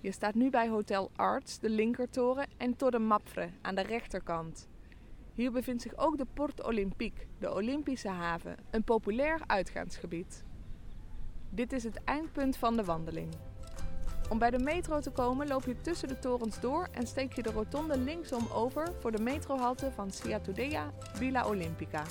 Je staat nu bij Hotel Arts, de linkertoren, en Torre Mapfre aan de rechterkant. Hier bevindt zich ook de Port Olympique, de Olympische haven, een populair uitgaansgebied. Dit is het eindpunt van de wandeling. Om bij de metro te komen loop je tussen de torens door en steek je de rotonde linksom over voor de metrohalte van Ciatudea Villa Olympica.